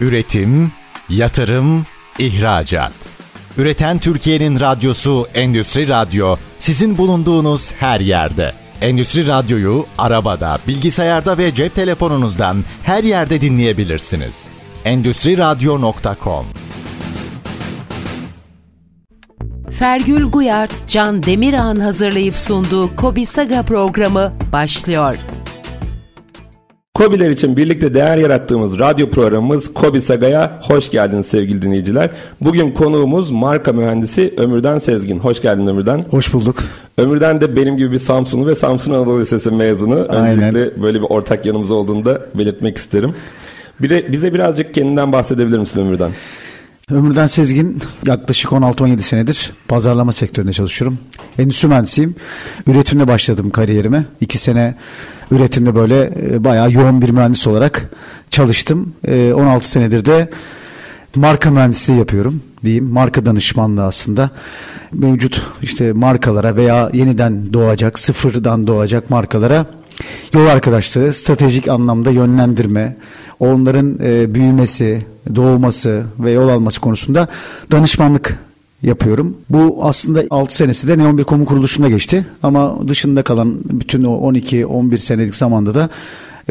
Üretim, yatırım, ihracat. Üreten Türkiye'nin radyosu Endüstri Radyo sizin bulunduğunuz her yerde. Endüstri Radyo'yu arabada, bilgisayarda ve cep telefonunuzdan her yerde dinleyebilirsiniz. Endüstri Radyo.com Fergül Guyart, Can Demirağ'ın hazırlayıp sunduğu Kobi Saga programı başlıyor. Kobiler için birlikte değer yarattığımız radyo programımız Kobi Saga'ya hoş geldiniz sevgili dinleyiciler. Bugün konuğumuz marka mühendisi Ömürden Sezgin. Hoş geldin Ömürden. Hoş bulduk. Ömürden de benim gibi bir Samsunlu ve Samsun Anadolu Lisesi mezunu. Aynen. Öncelikle böyle bir ortak yanımız olduğunu da belirtmek isterim. Bir de bize birazcık kendinden bahsedebilir misin Ömürden? Ömürden Sezgin yaklaşık 16-17 senedir pazarlama sektöründe çalışıyorum. Endüstri mühendisiyim. Üretimle başladım kariyerime. 2 sene üretimde böyle e, bayağı yoğun bir mühendis olarak çalıştım. E, 16 senedir de marka mühendisliği yapıyorum diyeyim. Marka danışmanlığı aslında. Mevcut işte markalara veya yeniden doğacak, sıfırdan doğacak markalara yol arkadaşlığı, stratejik anlamda yönlendirme, onların e, büyümesi, doğması ve yol alması konusunda danışmanlık yapıyorum. Bu aslında 6 senesi de Neon bir kuruluşunda geçti. Ama dışında kalan bütün o 12-11 senelik zamanda da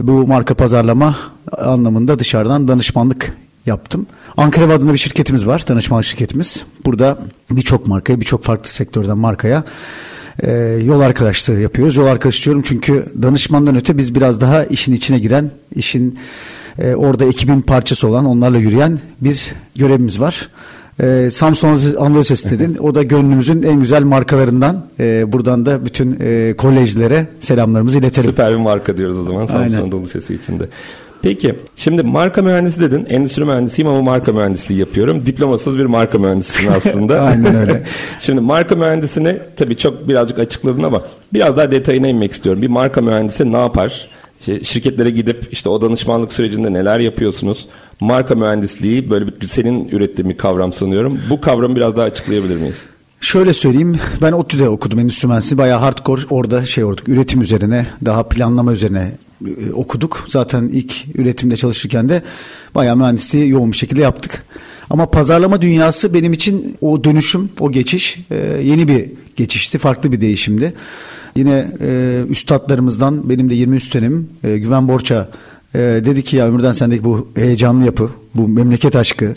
bu marka pazarlama anlamında dışarıdan danışmanlık yaptım. Ankara adında bir şirketimiz var, danışmanlık şirketimiz. Burada birçok markaya, birçok farklı sektörden markaya e, yol arkadaşlığı yapıyoruz. Yol arkadaşı diyorum çünkü danışmandan öte biz biraz daha işin içine giren, işin e, orada ekibin parçası olan, onlarla yürüyen bir görevimiz var. E, Samsun Anadolu Lisesi dedin. O da gönlümüzün en güzel markalarından. E, buradan da bütün e, kolejlere selamlarımızı iletelim. Süper bir marka diyoruz o zaman Samsun Aynen. Anadolu Lisesi içinde. Peki şimdi marka mühendisi dedin. Endüstri mühendisiyim ama marka mühendisliği yapıyorum. Diplomasız bir marka mühendisisin aslında. Aynen öyle. şimdi marka mühendisini tabii çok birazcık açıkladın ama biraz daha detayına inmek istiyorum. Bir marka mühendisi ne yapar? İşte şirketlere gidip işte o danışmanlık sürecinde neler yapıyorsunuz? Marka mühendisliği böyle bir senin ürettiğin bir kavram sanıyorum. Bu kavramı biraz daha açıklayabilir miyiz? Şöyle söyleyeyim ben ODTÜ'de okudum endüstri mühendisliği bayağı hardcore orada şey olduk üretim üzerine daha planlama üzerine e, okuduk. Zaten ilk üretimde çalışırken de bayağı mühendisliği yoğun bir şekilde yaptık. Ama pazarlama dünyası benim için o dönüşüm, o geçiş e, yeni bir geçişti, farklı bir değişimdi. Yine e, üstadlarımızdan benim de 23 dönemim e, Güven Borça dedi ki ya Ömürden sendeki bu heyecanlı yapı, bu memleket aşkı,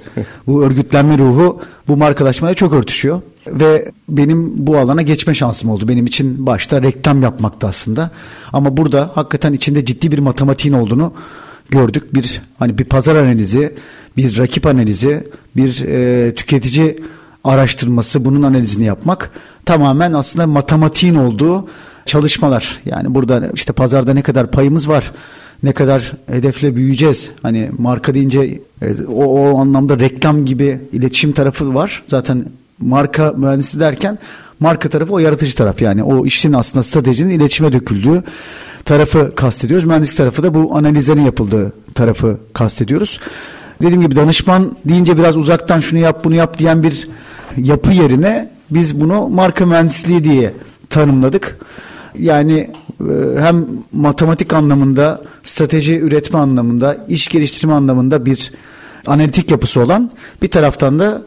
bu örgütlenme ruhu bu markalaşmaya çok örtüşüyor. Ve benim bu alana geçme şansım oldu. Benim için başta reklam yapmakta aslında. Ama burada hakikaten içinde ciddi bir matematiğin olduğunu gördük. Bir hani bir pazar analizi, bir rakip analizi, bir e, tüketici araştırması, bunun analizini yapmak tamamen aslında matematiğin olduğu çalışmalar. Yani burada işte pazarda ne kadar payımız var, ne kadar hedefle büyüyeceğiz. Hani marka deyince e, o, o anlamda reklam gibi iletişim tarafı var. Zaten marka mühendisi derken marka tarafı o yaratıcı taraf yani o işin aslında stratejinin iletişime döküldüğü tarafı kastediyoruz. Mühendislik tarafı da bu analizlerin yapıldığı tarafı kastediyoruz. Dediğim gibi danışman deyince biraz uzaktan şunu yap bunu yap diyen bir yapı yerine biz bunu marka mühendisliği diye tanımladık. Yani e, hem matematik anlamında, strateji üretme anlamında, iş geliştirme anlamında bir analitik yapısı olan bir taraftan da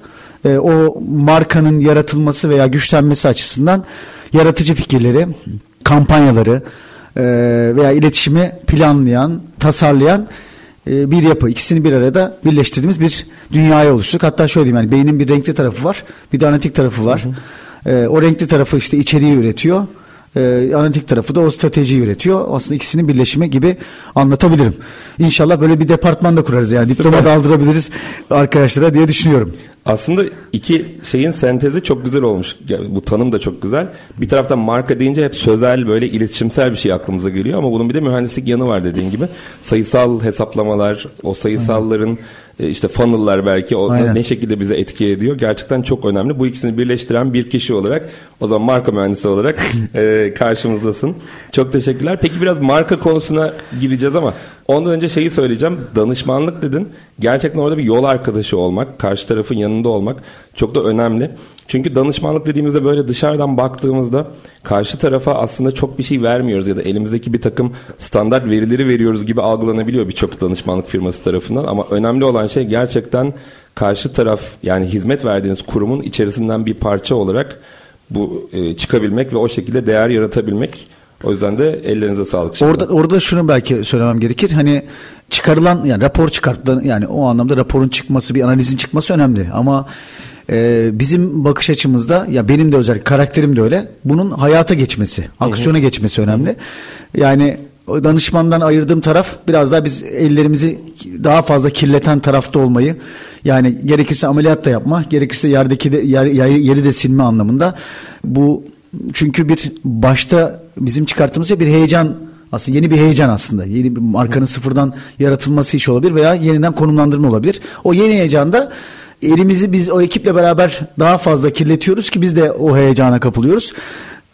e, o markanın yaratılması veya güçlenmesi açısından yaratıcı fikirleri, kampanyaları e, veya iletişimi planlayan, tasarlayan e, bir yapı. İkisini bir arada birleştirdiğimiz bir dünyayı oluşturduk. Hatta şöyle diyeyim yani beynin bir renkli tarafı var, bir de analitik tarafı var. E, o renkli tarafı işte içeriği üretiyor. E, analitik tarafı da o stratejiyi üretiyor. Aslında ikisinin birleşimi gibi anlatabilirim. İnşallah böyle bir departman da kurarız yani. Diploma Süper. da aldırabiliriz arkadaşlara diye düşünüyorum. Aslında iki şeyin sentezi çok güzel olmuş. Yani bu tanım da çok güzel. Bir taraftan marka deyince hep sözel böyle iletişimsel bir şey aklımıza geliyor ama bunun bir de mühendislik yanı var dediğin gibi. Sayısal hesaplamalar, o sayısalların e, işte funnel'lar belki o Aynen. ne şekilde bize etki ediyor. Gerçekten çok önemli. Bu ikisini birleştiren bir kişi olarak o zaman marka mühendisi olarak e, karşımızdasın. Çok teşekkürler. Peki biraz marka konusuna gireceğiz ama Ondan önce şeyi söyleyeceğim. Danışmanlık dedin. Gerçekten orada bir yol arkadaşı olmak, karşı tarafın yanında olmak çok da önemli. Çünkü danışmanlık dediğimizde böyle dışarıdan baktığımızda karşı tarafa aslında çok bir şey vermiyoruz ya da elimizdeki bir takım standart verileri veriyoruz gibi algılanabiliyor birçok danışmanlık firması tarafından. Ama önemli olan şey gerçekten karşı taraf yani hizmet verdiğiniz kurumun içerisinden bir parça olarak bu e, çıkabilmek ve o şekilde değer yaratabilmek. O yüzden de ellerinize sağlık. Şimdi. Orada orada şunu belki söylemem gerekir. Hani çıkarılan yani rapor çıkarttı yani o anlamda raporun çıkması bir analizin çıkması önemli ama e, bizim bakış açımızda ya benim de özel karakterim de öyle. Bunun hayata geçmesi, aksiyona geçmesi önemli. Yani danışmandan ayırdığım taraf biraz daha biz ellerimizi daha fazla kirleten tarafta olmayı yani gerekirse ameliyat da yapma gerekirse yerdeki de yer, yeri de silme anlamında bu çünkü bir başta bizim çıkarttığımız şey bir heyecan aslında yeni bir heyecan aslında. Yeni bir markanın sıfırdan yaratılması iş olabilir veya yeniden konumlandırma olabilir. O yeni heyecanda elimizi biz o ekiple beraber daha fazla kirletiyoruz ki biz de o heyecana kapılıyoruz.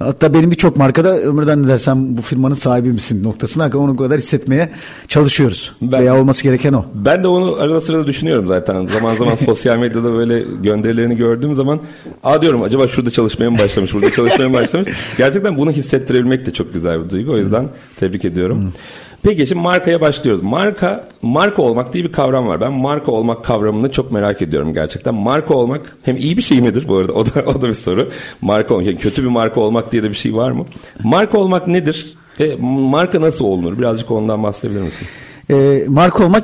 Hatta benim birçok markada ömürden ne dersen bu firmanın sahibi misin noktasına onu kadar hissetmeye çalışıyoruz. Ben, Veya olması gereken o. Ben de onu arada sırada düşünüyorum zaten. Zaman zaman sosyal medyada böyle gönderilerini gördüğüm zaman Aa diyorum acaba şurada çalışmaya mı başlamış, burada çalışmaya mı başlamış? Gerçekten bunu hissettirebilmek de çok güzel bir duygu. O yüzden tebrik ediyorum. Peki şimdi markaya başlıyoruz. Marka marka olmak diye bir kavram var. Ben marka olmak kavramını çok merak ediyorum gerçekten. Marka olmak hem iyi bir şey midir bu arada? O da o da bir soru. Marka olmak yani kötü bir marka olmak diye de bir şey var mı? Marka olmak nedir? E, marka nasıl olunur? Birazcık ondan bahsedebilir misin? E, marka olmak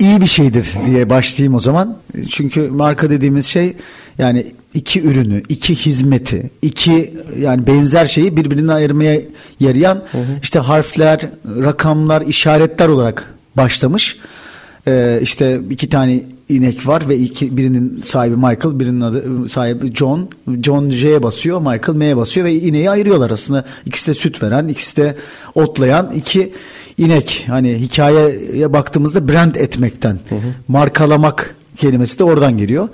iyi bir şeydir diye başlayayım o zaman. Çünkü marka dediğimiz şey yani iki ürünü, iki hizmeti, iki yani benzer şeyi birbirinden ayırmaya yarayan hı hı. işte harfler, rakamlar, işaretler olarak başlamış. Ee, işte iki tane inek var ve iki birinin sahibi Michael, birinin adı sahibi John. John J'ye basıyor, Michael M'ye basıyor ve ineği ayırıyorlar aslında. İkisi de süt veren, ikisi de otlayan iki inek. Hani hikayeye baktığımızda brand etmekten, hı hı. markalamak kelimesi de oradan geliyor.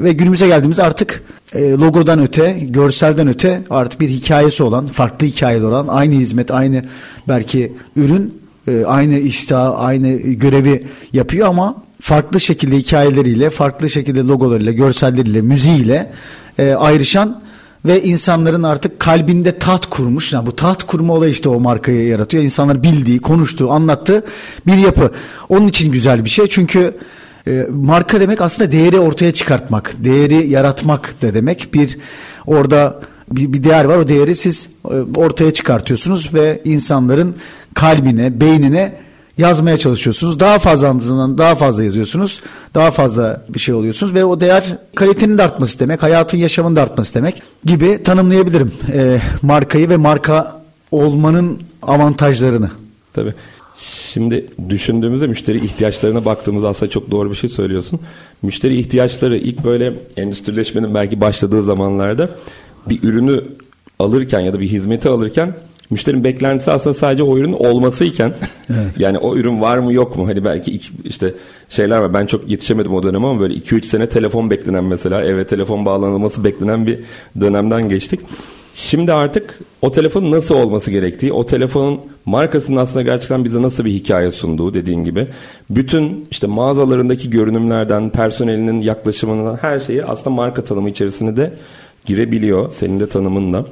Ve günümüze geldiğimiz artık e, logodan öte, görselden öte artık bir hikayesi olan, farklı hikayeler olan, aynı hizmet, aynı belki ürün, e, aynı iştah, aynı görevi yapıyor ama farklı şekilde hikayeleriyle, farklı şekilde logolarıyla, görselleriyle, müziğiyle e, ayrışan ve insanların artık kalbinde taht kurmuş. Yani bu taht kurma olayı işte o markayı yaratıyor. İnsanlar bildiği, konuştuğu, anlattığı bir yapı. Onun için güzel bir şey. Çünkü e, marka demek aslında değeri ortaya çıkartmak, değeri yaratmak da demek. Bir orada bir, bir değer var. O değeri siz e, ortaya çıkartıyorsunuz ve insanların kalbine, beynine yazmaya çalışıyorsunuz. Daha fazla andızından daha fazla yazıyorsunuz. Daha fazla bir şey oluyorsunuz ve o değer kalitenin de artması demek, hayatın yaşamın da artması demek gibi tanımlayabilirim e, markayı ve marka olmanın avantajlarını. Tabii. Şimdi düşündüğümüzde müşteri ihtiyaçlarına baktığımızda aslında çok doğru bir şey söylüyorsun. Müşteri ihtiyaçları ilk böyle endüstrileşmenin belki başladığı zamanlarda bir ürünü alırken ya da bir hizmeti alırken müşterinin beklentisi aslında sadece o ürün olmasıyken evet. yani o ürün var mı yok mu hani belki iki, işte şeyler var ben çok yetişemedim o dönem ama böyle 2-3 sene telefon beklenen mesela eve telefon bağlanılması beklenen bir dönemden geçtik. Şimdi artık o telefonun nasıl olması gerektiği, o telefonun markasının aslında gerçekten bize nasıl bir hikaye sunduğu dediğin gibi. Bütün işte mağazalarındaki görünümlerden, personelinin yaklaşımından her şeyi aslında marka tanımı içerisinde de girebiliyor senin de tanımınla.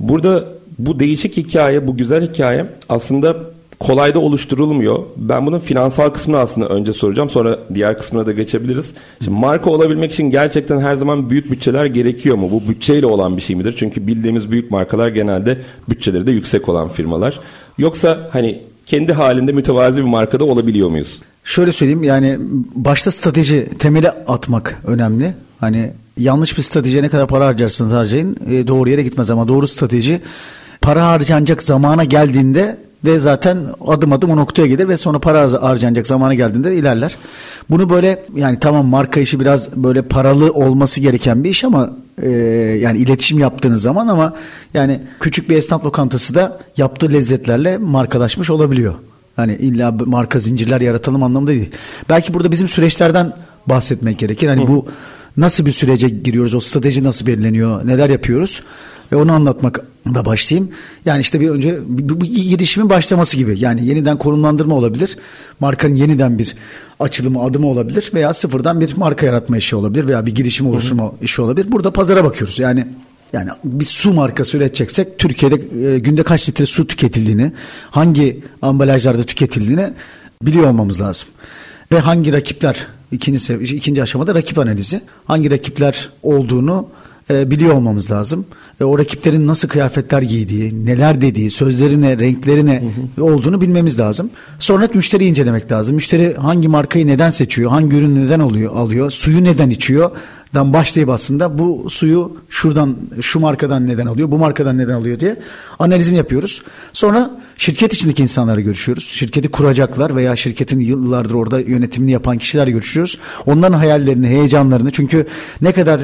Burada bu değişik hikaye, bu güzel hikaye aslında kolay da oluşturulmuyor. Ben bunun finansal kısmını aslında önce soracağım. Sonra diğer kısmına da geçebiliriz. Şimdi marka olabilmek için gerçekten her zaman büyük bütçeler gerekiyor mu? Bu bütçeyle olan bir şey midir? Çünkü bildiğimiz büyük markalar genelde bütçeleri de yüksek olan firmalar. Yoksa hani kendi halinde mütevazi bir markada olabiliyor muyuz? Şöyle söyleyeyim yani başta strateji temeli atmak önemli. Hani yanlış bir stratejiye ne kadar para harcarsınız harcayın e, doğru yere gitmez ama doğru strateji para harcanacak zamana geldiğinde de zaten adım adım o noktaya gelir ve sonra para harcanacak zamana geldiğinde ilerler. Bunu böyle yani tamam marka işi biraz böyle paralı olması gereken bir iş ama e, yani iletişim yaptığınız zaman ama yani küçük bir esnaf lokantası da yaptığı lezzetlerle markalaşmış olabiliyor. Hani illa marka zincirler yaratalım anlamında değil. Belki burada bizim süreçlerden bahsetmek gerekir. Hani bu nasıl bir sürece giriyoruz? O strateji nasıl belirleniyor? Neler yapıyoruz? Ve onu anlatmak da başlayayım. Yani işte bir önce bu, bu girişimin başlaması gibi. Yani yeniden konumlandırma olabilir. Markanın yeniden bir açılımı, adımı olabilir veya sıfırdan bir marka yaratma işi olabilir veya bir girişim oluşturma Hı-hı. işi olabilir. Burada pazara bakıyoruz. Yani yani bir su markası üreteceksek Türkiye'de e, günde kaç litre su tüketildiğini, hangi ambalajlarda tüketildiğini biliyor olmamız lazım. Ve hangi rakipler ikinci ikinci aşamada rakip analizi. Hangi rakipler olduğunu e, biliyor olmamız lazım. E, o rakiplerin nasıl kıyafetler giydiği, neler dediği, sözlerine, renklerine hı hı. olduğunu bilmemiz lazım. Sonra müşteriyi incelemek lazım. Müşteri hangi markayı neden seçiyor, hangi ürünü neden oluyor, alıyor, suyu neden içiyor, dan başlayıp aslında bu suyu şuradan şu markadan neden alıyor bu markadan neden alıyor diye analizini yapıyoruz. Sonra şirket içindeki insanlarla görüşüyoruz. Şirketi kuracaklar veya şirketin yıllardır orada yönetimini yapan kişiler görüşüyoruz. Onların hayallerini, heyecanlarını çünkü ne kadar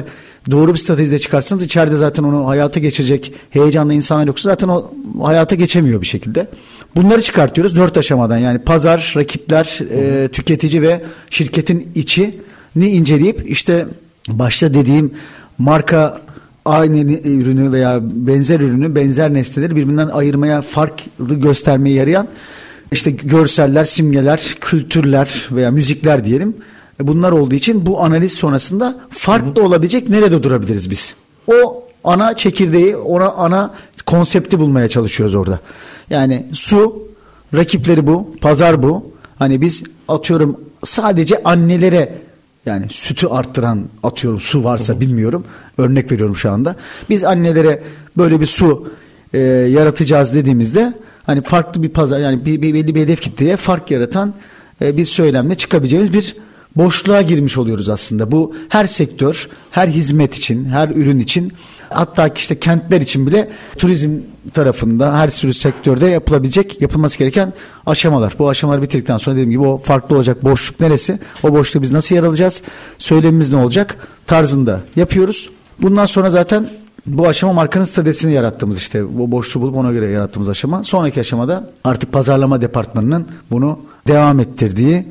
doğru bir stratejide çıkarsanız içeride zaten onu hayata geçirecek heyecanlı insanlar yoksa zaten o hayata geçemiyor bir şekilde. Bunları çıkartıyoruz dört aşamadan yani pazar, rakipler, e, tüketici ve şirketin içi ni inceleyip işte başta dediğim marka aynı ürünü veya benzer ürünü benzer nesneleri birbirinden ayırmaya farklı göstermeye yarayan işte görseller, simgeler, kültürler veya müzikler diyelim. E, bunlar olduğu için bu analiz sonrasında farklı olabilecek nerede durabiliriz biz? O ana çekirdeği, ona ana konsepti bulmaya çalışıyoruz orada. Yani su, rakipleri bu, pazar bu. Hani biz atıyorum sadece annelere yani sütü arttıran atıyorum su varsa bilmiyorum. Örnek veriyorum şu anda. Biz annelere böyle bir su e, yaratacağız dediğimizde hani farklı bir pazar yani bir, bir belli bir hedef kitleye fark yaratan e, bir söylemle çıkabileceğimiz bir boşluğa girmiş oluyoruz aslında. Bu her sektör, her hizmet için, her ürün için hatta işte kentler için bile turizm tarafında her sürü sektörde yapılabilecek, yapılması gereken aşamalar. Bu aşamaları bitirdikten sonra dediğim gibi o farklı olacak boşluk neresi? O boşluğu biz nasıl yer alacağız? Söylemimiz ne olacak? Tarzında yapıyoruz. Bundan sonra zaten bu aşama markanın stratejisini yarattığımız işte bu boşluğu bulup ona göre yarattığımız aşama. Sonraki aşamada artık pazarlama departmanının bunu devam ettirdiği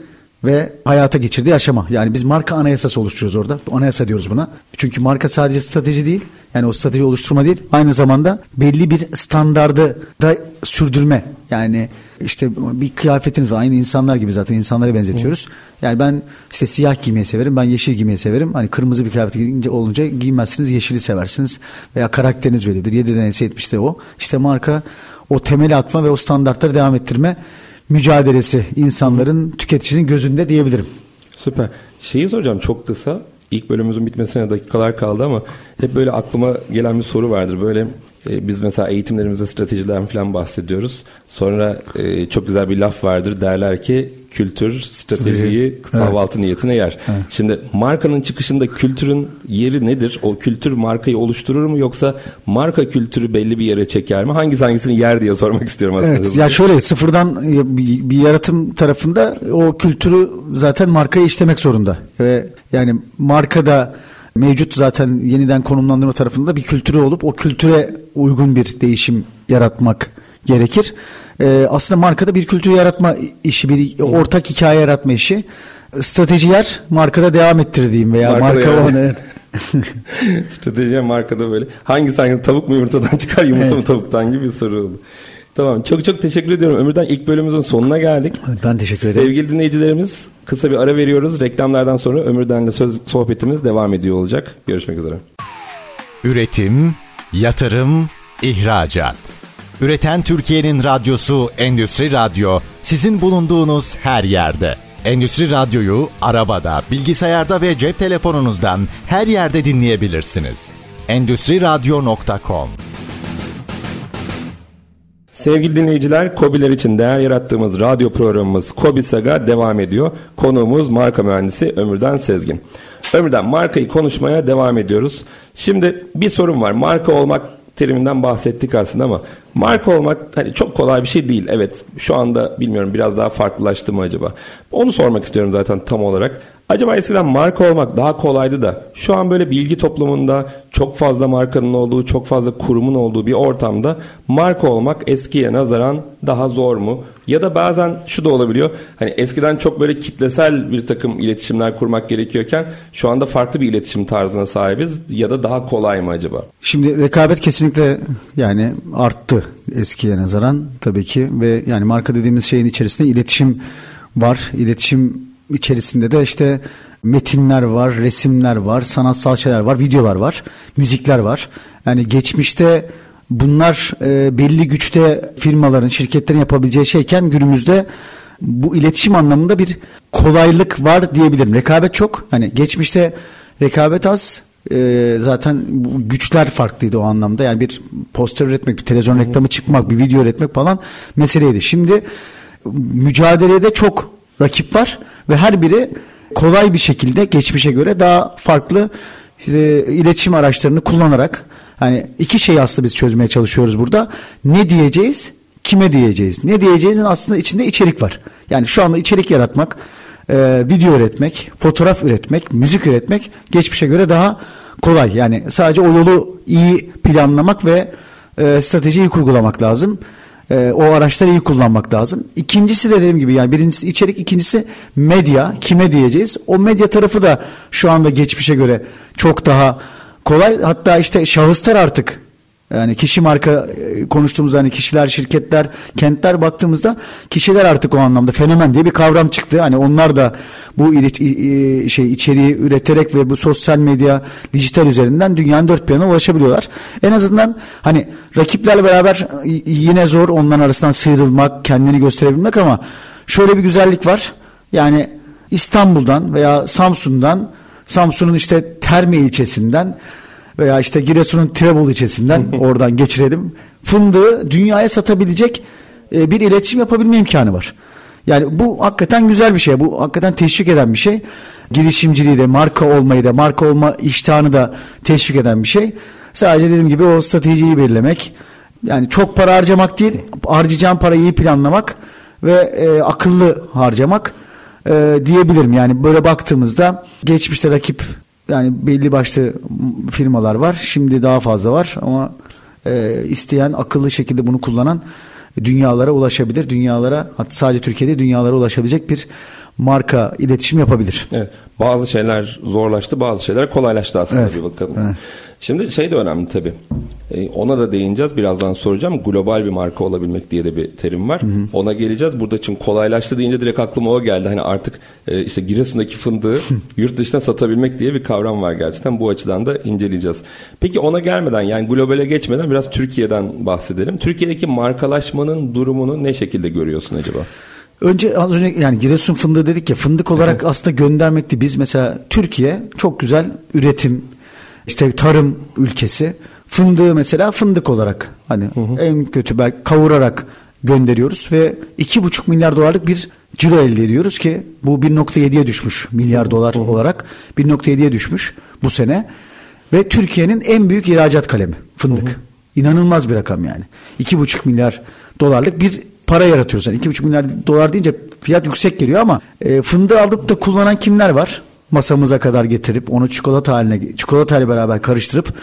ve hayata geçirdiği aşama. Yani biz marka anayasası oluşturuyoruz orada. Anayasa diyoruz buna. Çünkü marka sadece strateji değil. Yani o strateji oluşturma değil. Aynı zamanda belli bir standardı da sürdürme. Yani işte bir kıyafetiniz var. Aynı insanlar gibi zaten insanlara benzetiyoruz. Yani ben işte siyah giymeyi severim. Ben yeşil giymeyi severim. Hani kırmızı bir kıyafet giyince olunca giymezsiniz. Yeşili seversiniz. Veya karakteriniz bellidir. 7'den 70'te o. İşte marka o temeli atma ve o standartları devam ettirme mücadelesi insanların tüketicinin gözünde diyebilirim. Süper. Şeyi soracağım çok kısa. İlk bölümümüzün bitmesine dakikalar kaldı ama hep böyle aklıma gelen bir soru vardır. Böyle e, biz mesela eğitimlerimizde stratejilerden falan bahsediyoruz. Sonra e, çok güzel bir laf vardır. Derler ki kültür stratejiyi kahvaltı evet. niyetine yer. Evet. Şimdi markanın çıkışında kültürün yeri nedir? O kültür markayı oluşturur mu yoksa marka kültürü belli bir yere çeker mi? Hangisi hangisini yer diye sormak istiyorum aslında. Evet. Ya şöyle sıfırdan bir, bir yaratım tarafında o kültürü zaten markaya işlemek zorunda. Ve yani markada mevcut zaten yeniden konumlandırma tarafında bir kültürü olup o kültüre uygun bir değişim yaratmak gerekir. Ee, aslında markada bir kültür yaratma işi, bir ortak hikaye yaratma işi. Stratejiler markada devam ettirdiğim veya markada marka yani. olan Stratejiye markada böyle. Hangi sanki tavuk mu yumurtadan çıkar yumurta evet. mı tavuktan gibi bir soru oldu. Tamam çok çok teşekkür ediyorum. Ömürden ilk bölümümüzün sonuna geldik. Ben teşekkür ederim. Sevgili dinleyicilerimiz kısa bir ara veriyoruz. Reklamlardan sonra Ömürden'le söz, sohbetimiz devam ediyor olacak. Görüşmek üzere. Üretim, yatırım, ihracat. Üreten Türkiye'nin radyosu Endüstri Radyo sizin bulunduğunuz her yerde. Endüstri Radyo'yu arabada, bilgisayarda ve cep telefonunuzdan her yerde dinleyebilirsiniz. Endüstri Radyo.com Sevgili dinleyiciler, Kobiler için değer yarattığımız radyo programımız Kobi Saga devam ediyor. Konuğumuz marka mühendisi Ömürden Sezgin. Ömürden markayı konuşmaya devam ediyoruz. Şimdi bir sorun var. Marka olmak teriminden bahsettik aslında ama marka olmak hani çok kolay bir şey değil. Evet şu anda bilmiyorum biraz daha farklılaştı mı acaba? Onu sormak istiyorum zaten tam olarak. Acaba eskiden marka olmak daha kolaydı da şu an böyle bilgi toplumunda çok fazla markanın olduğu, çok fazla kurumun olduğu bir ortamda marka olmak eskiye nazaran daha zor mu? Ya da bazen şu da olabiliyor. Hani eskiden çok böyle kitlesel bir takım iletişimler kurmak gerekiyorken şu anda farklı bir iletişim tarzına sahibiz ya da daha kolay mı acaba? Şimdi rekabet kesinlikle yani arttı eskiye nazaran tabii ki ve yani marka dediğimiz şeyin içerisinde iletişim var. İletişim içerisinde de işte metinler var, resimler var, sanatsal şeyler var, videolar var, müzikler var. Yani geçmişte bunlar e, belli güçte firmaların, şirketlerin yapabileceği şeyken günümüzde bu iletişim anlamında bir kolaylık var diyebilirim. Rekabet çok. Hani geçmişte rekabet az. E, zaten güçler farklıydı o anlamda. Yani bir poster üretmek, bir televizyon reklamı çıkmak, bir video üretmek falan meseleydi. Şimdi mücadelede çok rakip var ve her biri kolay bir şekilde geçmişe göre daha farklı e, iletişim araçlarını kullanarak hani iki şeyi aslında biz çözmeye çalışıyoruz burada. Ne diyeceğiz? Kime diyeceğiz? Ne diyeceğizin aslında içinde içerik var. Yani şu anda içerik yaratmak, e, video üretmek, fotoğraf üretmek, müzik üretmek geçmişe göre daha kolay. Yani sadece o yolu iyi planlamak ve e, stratejiyi kurgulamak lazım e, o araçları iyi kullanmak lazım. İkincisi de dediğim gibi yani birincisi içerik, ikincisi medya. Kime diyeceğiz? O medya tarafı da şu anda geçmişe göre çok daha kolay. Hatta işte şahıslar artık yani kişi marka e, konuştuğumuz hani kişiler, şirketler, kentler baktığımızda kişiler artık o anlamda fenomen diye bir kavram çıktı. Hani onlar da bu şey içeriği üreterek ve bu sosyal medya, dijital üzerinden dünyanın dört bir yanına ulaşabiliyorlar. En azından hani rakiplerle beraber yine zor onların arasından sıyrılmak, kendini gösterebilmek ama şöyle bir güzellik var. Yani İstanbul'dan veya Samsun'dan Samsun'un işte Terme ilçesinden veya işte Giresun'un Trebol ilçesinden oradan geçirelim. Fındığı dünyaya satabilecek e, bir iletişim yapabilme imkanı var. Yani bu hakikaten güzel bir şey. Bu hakikaten teşvik eden bir şey. Girişimciliği de, marka olmayı da, marka olma iştahını da teşvik eden bir şey. Sadece dediğim gibi o stratejiyi belirlemek. Yani çok para harcamak değil, harcayacağın parayı iyi planlamak ve e, akıllı harcamak e, diyebilirim. Yani böyle baktığımızda geçmişte rakip yani belli başlı firmalar var. Şimdi daha fazla var ama e, isteyen akıllı şekilde bunu kullanan dünyalara ulaşabilir. Dünyalara hatta sadece Türkiye'de dünyalara ulaşabilecek bir marka iletişim yapabilir. Evet. Bazı şeyler zorlaştı, bazı şeyler kolaylaştı aslında evet. bir bakalım. Evet. Şimdi şey de önemli tabii. Ee, ona da değineceğiz. Birazdan soracağım. Global bir marka olabilmek diye de bir terim var. Hı hı. Ona geleceğiz. Burada için kolaylaştı deyince direkt aklıma o geldi. Hani artık e, işte Giresun'daki fındığı yurt dışına satabilmek diye bir kavram var gerçekten. Bu açıdan da inceleyeceğiz. Peki ona gelmeden yani globale geçmeden biraz Türkiye'den bahsedelim. Türkiye'deki markalaşmanın durumunu ne şekilde görüyorsun acaba? Önce az önce yani Giresun fındığı dedik ya fındık olarak aslında göndermekti. Biz mesela Türkiye çok güzel üretim işte tarım ülkesi. Fındığı mesela fındık olarak hani hı hı. en kötü belki kavurarak gönderiyoruz ve iki buçuk milyar dolarlık bir ciro elde ediyoruz ki bu 1.7'ye düşmüş milyar dolar hı hı. olarak 1.7'ye düşmüş bu sene ve Türkiye'nin en büyük ihracat kalemi fındık. Hı hı. İnanılmaz bir rakam yani. iki buçuk milyar dolarlık bir para yaratıyoruz. Yani iki buçuk milyar dolar deyince fiyat yüksek geliyor ama e, fındığı alıp da kullanan kimler var? Masamıza kadar getirip onu çikolata haline çikolata ile beraber karıştırıp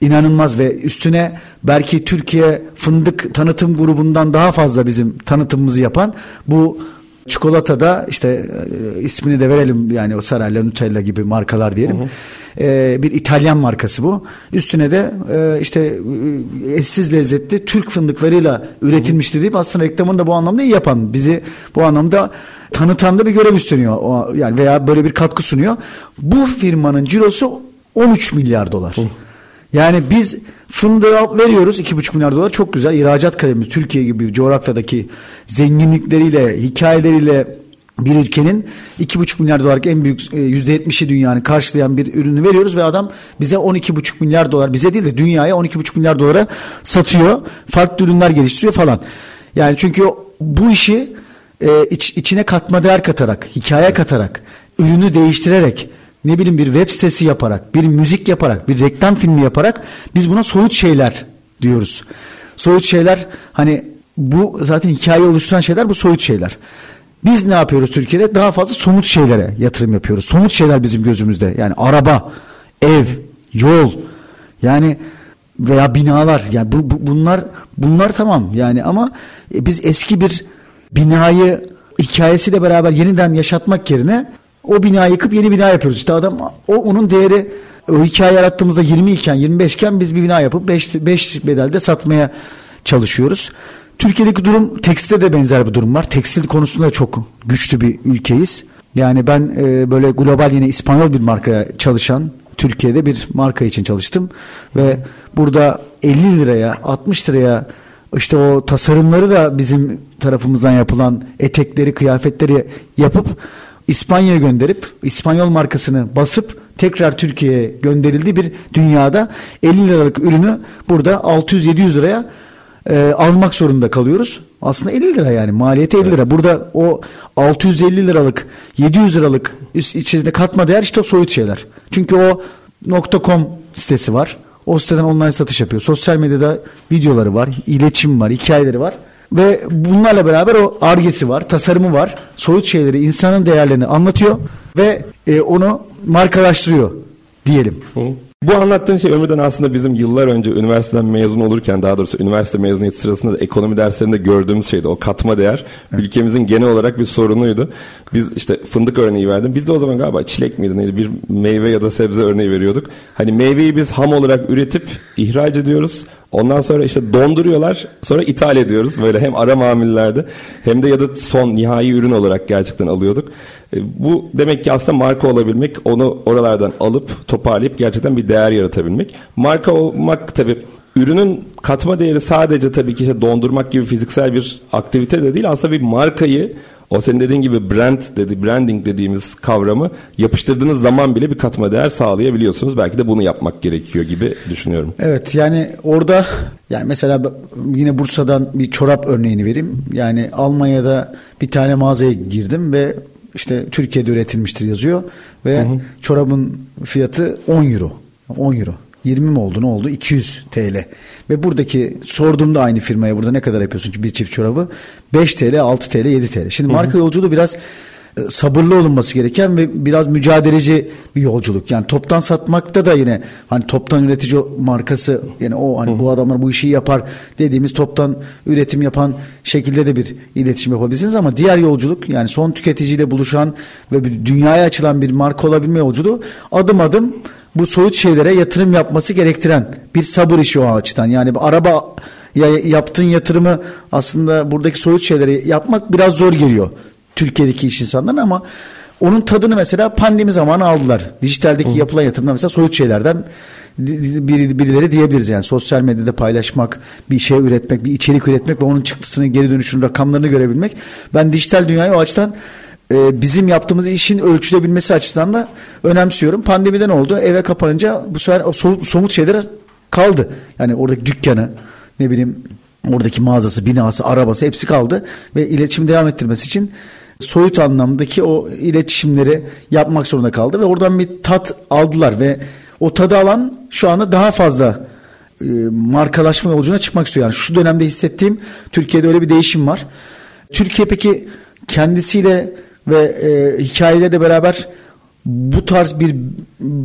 inanılmaz ve üstüne belki Türkiye fındık tanıtım grubundan daha fazla bizim tanıtımımızı yapan bu çikolatada işte e, ismini de verelim yani o Sarayla Nutella gibi markalar diyelim. Hı hı. E, bir İtalyan markası bu. Üstüne de e, işte e, eşsiz lezzetli Türk fındıklarıyla üretilmiştir deyip aslında reklamını da bu anlamda iyi yapan bizi bu anlamda tanıtan da bir görev üstleniyor. O, yani veya böyle bir katkı sunuyor. Bu firmanın cirosu 13 milyar dolar. Hı. Yani biz fındığı veriyoruz 2,5 milyar dolar çok güzel ihracat kalemi Türkiye gibi coğrafyadaki zenginlikleriyle hikayeleriyle bir ülkenin 2,5 milyar dolarlık en büyük %70'i e, dünyanın karşılayan bir ürünü veriyoruz ve adam bize 12,5 milyar dolar bize değil de dünyaya 12,5 milyar dolara satıyor. Farklı ürünler geliştiriyor falan. Yani çünkü bu işi e, iç, içine katma değer katarak, hikaye katarak, ürünü değiştirerek ne bileyim bir web sitesi yaparak, bir müzik yaparak, bir reklam filmi yaparak biz buna soyut şeyler diyoruz. Soyut şeyler hani bu zaten hikaye oluşturan şeyler bu soyut şeyler. Biz ne yapıyoruz Türkiye'de? Daha fazla somut şeylere yatırım yapıyoruz. Somut şeyler bizim gözümüzde. Yani araba, ev, yol yani veya binalar yani bu, bu bunlar bunlar tamam yani ama biz eski bir binayı hikayesiyle beraber yeniden yaşatmak yerine o binayı yıkıp yeni bina yapıyoruz. İşte adam o onun değeri o hikaye yarattığımızda 20 iken 25 iken biz bir bina yapıp 5, 5 bedelde satmaya çalışıyoruz. Türkiye'deki durum tekstilde de benzer bir durum var. Tekstil konusunda çok güçlü bir ülkeyiz. Yani ben e, böyle global yine İspanyol bir markaya çalışan Türkiye'de bir marka için çalıştım ve burada 50 liraya 60 liraya işte o tasarımları da bizim tarafımızdan yapılan etekleri kıyafetleri yapıp İspanya'ya gönderip İspanyol markasını basıp tekrar Türkiye'ye gönderildiği bir dünyada 50 liralık ürünü burada 600-700 liraya e, almak zorunda kalıyoruz. Aslında 50 lira yani maliyeti 50 lira. Burada o 650 liralık 700 liralık üst içerisinde katma değer işte o soyut şeyler. Çünkü o .com sitesi var. O siteden online satış yapıyor. Sosyal medyada videoları var, iletişim var, hikayeleri var. Ve bunlarla beraber o argesi var, tasarımı var. Soyut şeyleri, insanın değerlerini anlatıyor ve e, onu markalaştırıyor diyelim. Hı. Bu anlattığın şey ömrüden aslında bizim yıllar önce üniversiteden mezun olurken daha doğrusu üniversite mezuniyeti sırasında da ekonomi derslerinde gördüğümüz şeydi. O katma değer evet. ülkemizin genel olarak bir sorunuydu. Biz işte fındık örneği verdim. Biz de o zaman galiba çilek miydi neydi bir meyve ya da sebze örneği veriyorduk. Hani meyveyi biz ham olarak üretip ihraç ediyoruz. Ondan sonra işte donduruyorlar. Sonra ithal ediyoruz. Böyle hem ara mamullerde hem de ya da son nihai ürün olarak gerçekten alıyorduk. E, bu demek ki aslında marka olabilmek, onu oralardan alıp toparlayıp gerçekten bir değer yaratabilmek. Marka olmak tabii ürünün katma değeri sadece tabii ki işte dondurmak gibi fiziksel bir aktivite de değil. Aslında bir markayı o senin dediğin gibi brand dedi, branding dediğimiz kavramı yapıştırdığınız zaman bile bir katma değer sağlayabiliyorsunuz. Belki de bunu yapmak gerekiyor gibi düşünüyorum. Evet yani orada yani mesela yine Bursa'dan bir çorap örneğini vereyim. Yani Almanya'da bir tane mağazaya girdim ve işte Türkiye'de üretilmiştir yazıyor ve hı hı. çorabın fiyatı 10 euro. 10 euro. 20 mi oldu ne oldu? 200 TL. Ve buradaki sorduğumda aynı firmaya burada ne kadar yapıyorsun ki bir çift çorabı? 5 TL, 6 TL, 7 TL. Şimdi marka yolculuğu biraz e, sabırlı olunması gereken ve biraz mücadeleci bir yolculuk. Yani toptan satmakta da yine hani toptan üretici markası yani o hani bu adamlar bu işi yapar dediğimiz toptan üretim yapan şekilde de bir iletişim yapabilirsiniz ama diğer yolculuk yani son tüketiciyle buluşan ve dünyaya açılan bir marka olabilme yolculuğu adım adım bu soyut şeylere yatırım yapması gerektiren bir sabır işi o açıdan. Yani bir araba ya yaptığın yatırımı aslında buradaki soyut şeyleri yapmak biraz zor geliyor Türkiye'deki iş insanlarına ama onun tadını mesela pandemi zamanı aldılar. Dijitaldeki Hı. yapılan yatırımlar mesela soyut şeylerden birileri diyebiliriz yani sosyal medyada paylaşmak, bir şey üretmek, bir içerik üretmek ve onun çıktısını geri dönüşünün rakamlarını görebilmek. Ben dijital dünyayı o açıdan e, bizim yaptığımız işin ölçülebilmesi açısından da önemsiyorum. Pandemiden oldu. Eve kapanınca bu sefer o somut şeyler kaldı. Yani oradaki dükkanı ne bileyim oradaki mağazası, binası, arabası hepsi kaldı ve iletişim devam ettirmesi için soyut anlamdaki o iletişimleri yapmak zorunda kaldı ve oradan bir tat aldılar ve o tadı alan şu anda daha fazla e, markalaşma yolculuğuna çıkmak istiyor. Yani şu dönemde hissettiğim Türkiye'de öyle bir değişim var. Türkiye peki kendisiyle ve e, hikayelerle beraber bu tarz bir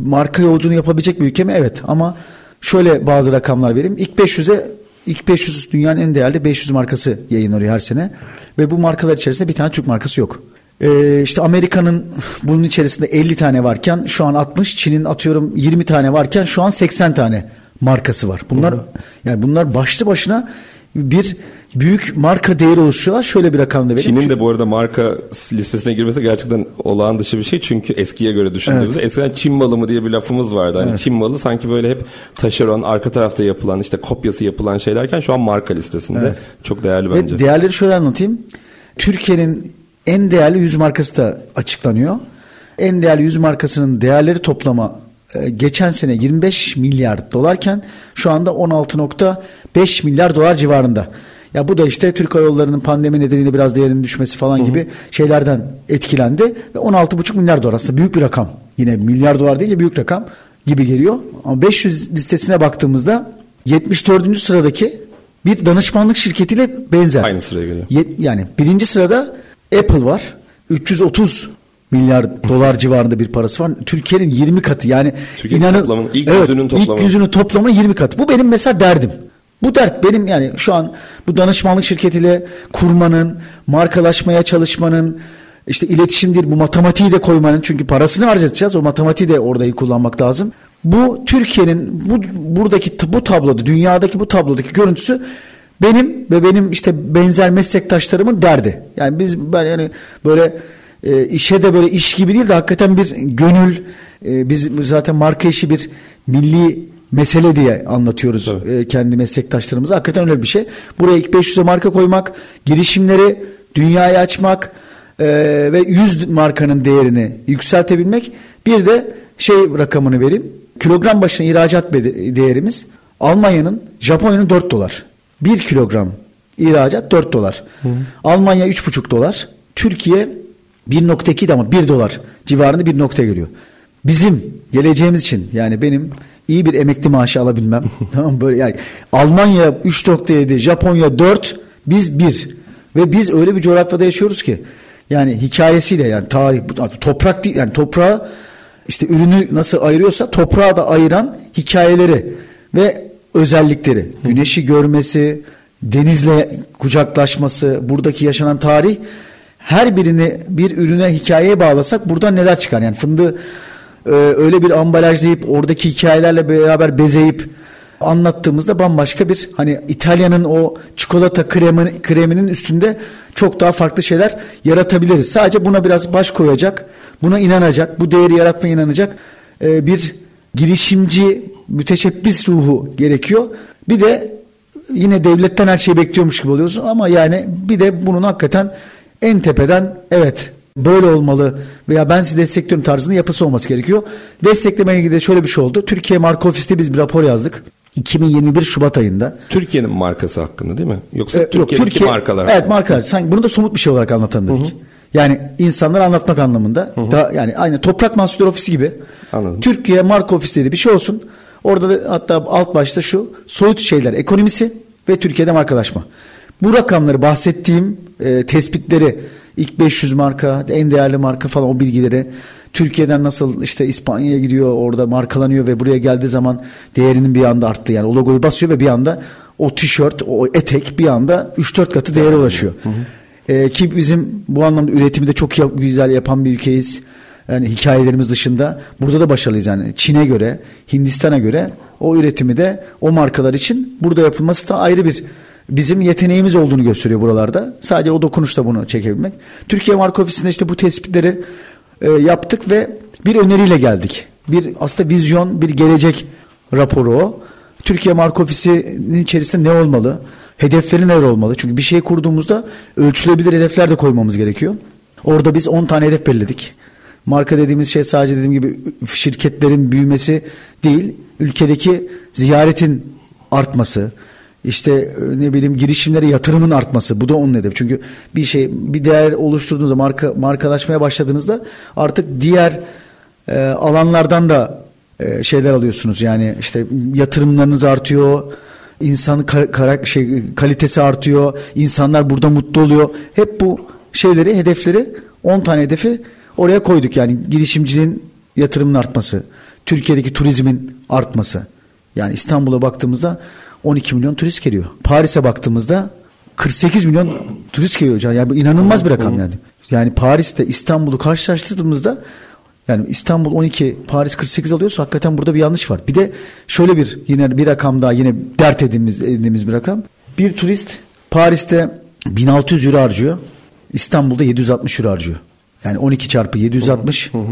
marka yolculuğunu yapabilecek bir ülke mi? Evet ama şöyle bazı rakamlar vereyim. İlk 500'e ilk 500 dünyanın en değerli 500 markası yayınlanıyor her sene ve bu markalar içerisinde bir tane Türk markası yok. Ee, işte Amerika'nın bunun içerisinde 50 tane varken şu an 60, Çin'in atıyorum 20 tane varken şu an 80 tane markası var. Bunlar hı. yani bunlar başlı başına bir büyük marka değeri oluşturuyorlar. Şöyle bir rakam da vereyim. Çin'in de bu arada marka listesine girmesi gerçekten olağan dışı bir şey. Çünkü eskiye göre düşündüğümüzde evet. eskiden Çin malı mı diye bir lafımız vardı. Hani evet. Çin malı sanki böyle hep taşeron, arka tarafta yapılan işte kopyası yapılan şeylerken şu an marka listesinde. Evet. Çok değerli bence. Ve değerleri şöyle anlatayım. Türkiye'nin en değerli yüz markası da açıklanıyor. En değerli yüz markasının değerleri toplama e, geçen sene 25 milyar dolarken şu anda 16.5 milyar dolar civarında. Ya bu da işte Türk Hava Yolları'nın pandemi nedeniyle biraz değerinin düşmesi falan gibi hı hı. şeylerden etkilendi ve 16,5 milyar dolar aslında büyük bir rakam. Yine milyar dolar deyince büyük rakam gibi geliyor. Ama 500 listesine baktığımızda 74. sıradaki bir danışmanlık şirketiyle benzer. Aynı sıraya geliyor. yani birinci sırada Apple var. 330 milyar dolar civarında bir parası var. Türkiye'nin 20 katı yani Türkiye inanın toplamın, ilk evet, yüzünün toplamı. ilk yüzünün toplamı 20 katı. Bu benim mesela derdim. Bu dert benim yani şu an bu danışmanlık şirketiyle kurmanın, markalaşmaya çalışmanın, işte iletişimdir bu matematiği de koymanın çünkü parasını harcayacağız o matematiği de orada iyi kullanmak lazım. Bu Türkiye'nin bu buradaki bu tabloda dünyadaki bu tablodaki görüntüsü benim ve benim işte benzer meslektaşlarımın derdi. Yani biz ben yani böyle e, işe de böyle iş gibi değil de hakikaten bir gönül e, biz zaten marka işi bir milli mesele diye anlatıyoruz e, kendi meslektaşlarımıza. Hakikaten öyle bir şey. Buraya ilk 500'e marka koymak, girişimleri dünyaya açmak e, ve 100 markanın değerini yükseltebilmek. Bir de şey rakamını vereyim. Kilogram başına ihracat değerimiz Almanya'nın, Japonya'nın 4 dolar. 1 kilogram ihracat 4 dolar. Hı. Almanya 3,5 dolar. Türkiye 1.2 ama 1 dolar civarında bir nokta geliyor. Bizim geleceğimiz için yani benim iyi bir emekli maaşı alabilmem. tamam böyle yani Almanya 3.7, Japonya 4, biz 1. Ve biz öyle bir coğrafyada yaşıyoruz ki yani hikayesiyle yani tarih toprak değil yani toprağı işte ürünü nasıl ayırıyorsa toprağı da ayıran hikayeleri ve özellikleri. Güneşi görmesi, denizle kucaklaşması, buradaki yaşanan tarih her birini bir ürüne hikayeye bağlasak buradan neler çıkar? Yani fındığı e, öyle bir ambalajlayıp oradaki hikayelerle beraber bezeyip anlattığımızda bambaşka bir hani İtalya'nın o çikolata kremi, kreminin üstünde çok daha farklı şeyler yaratabiliriz. Sadece buna biraz baş koyacak, buna inanacak, bu değeri yaratmaya inanacak e, bir girişimci, müteşebbis ruhu gerekiyor. Bir de yine devletten her şeyi bekliyormuş gibi oluyorsun ama yani bir de bunun hakikaten en tepeden evet böyle olmalı veya ben sizi destekliyorum tarzında yapısı olması gerekiyor. Desteklemeye ilgili de şöyle bir şey oldu. Türkiye Marka Ofis'te biz bir rapor yazdık. 2021 Şubat ayında. Türkiye'nin markası hakkında değil mi? Yoksa ee, Türkiye'deki yok, Türkiye, markalar. Evet markalar. Sanki bunu da somut bir şey olarak anlatalım dedik. Hı hı. Yani insanları anlatmak anlamında. Hı hı. Da, yani aynı Toprak Mahsulleri Ofisi gibi. Anladım. Türkiye Marka Ofisi dedi bir şey olsun. Orada da hatta alt başta şu soyut şeyler ekonomisi ve Türkiye'de markalaşma. Bu rakamları bahsettiğim e, tespitleri ilk 500 marka, en değerli marka falan o bilgileri Türkiye'den nasıl işte İspanya'ya gidiyor orada markalanıyor ve buraya geldiği zaman değerinin bir anda arttı. Yani o logoyu basıyor ve bir anda o tişört, o etek bir anda 3-4 katı değere ulaşıyor. Hı hı. Ee, ki bizim bu anlamda üretimi de çok yap, güzel yapan bir ülkeyiz. Yani hikayelerimiz dışında burada da başarılıyız yani Çin'e göre, Hindistan'a göre o üretimi de o markalar için burada yapılması da ayrı bir bizim yeteneğimiz olduğunu gösteriyor buralarda. Sadece o dokunuşla bunu çekebilmek. Türkiye Marka Ofisi'nde işte bu tespitleri e, yaptık ve bir öneriyle geldik. Bir aslında vizyon, bir gelecek raporu o. Türkiye Marka Ofisi'nin içerisinde ne olmalı? Hedefleri neler olmalı? Çünkü bir şey kurduğumuzda ölçülebilir hedefler de koymamız gerekiyor. Orada biz 10 tane hedef belirledik. Marka dediğimiz şey sadece dediğim gibi şirketlerin büyümesi değil, ülkedeki ziyaretin artması, işte e, ne bileyim girişimlere yatırımın artması bu da onun hedefi. Çünkü bir şey bir değer oluşturduğunuzda marka markalaşmaya başladığınızda artık diğer e, alanlardan da e, şeyler alıyorsunuz. Yani işte yatırımlarınız artıyor. İnsan kar, kar, şey kalitesi artıyor. insanlar burada mutlu oluyor. Hep bu şeyleri, hedefleri 10 tane hedefi oraya koyduk. Yani girişimcinin yatırımın artması, Türkiye'deki turizmin artması. Yani İstanbul'a baktığımızda 12 milyon turist geliyor. Paris'e baktığımızda 48 milyon turist geliyor. Yani bu inanılmaz bir rakam yani. Yani Paris'te İstanbul'u karşılaştırdığımızda yani İstanbul 12, Paris 48 alıyorsa hakikaten burada bir yanlış var. Bir de şöyle bir yine bir rakam daha yine dert edindiğimiz, edindiğimiz bir rakam. Bir turist Paris'te 1600 euro harcıyor. İstanbul'da 760 euro harcıyor. Yani 12 çarpı 760 hı hı.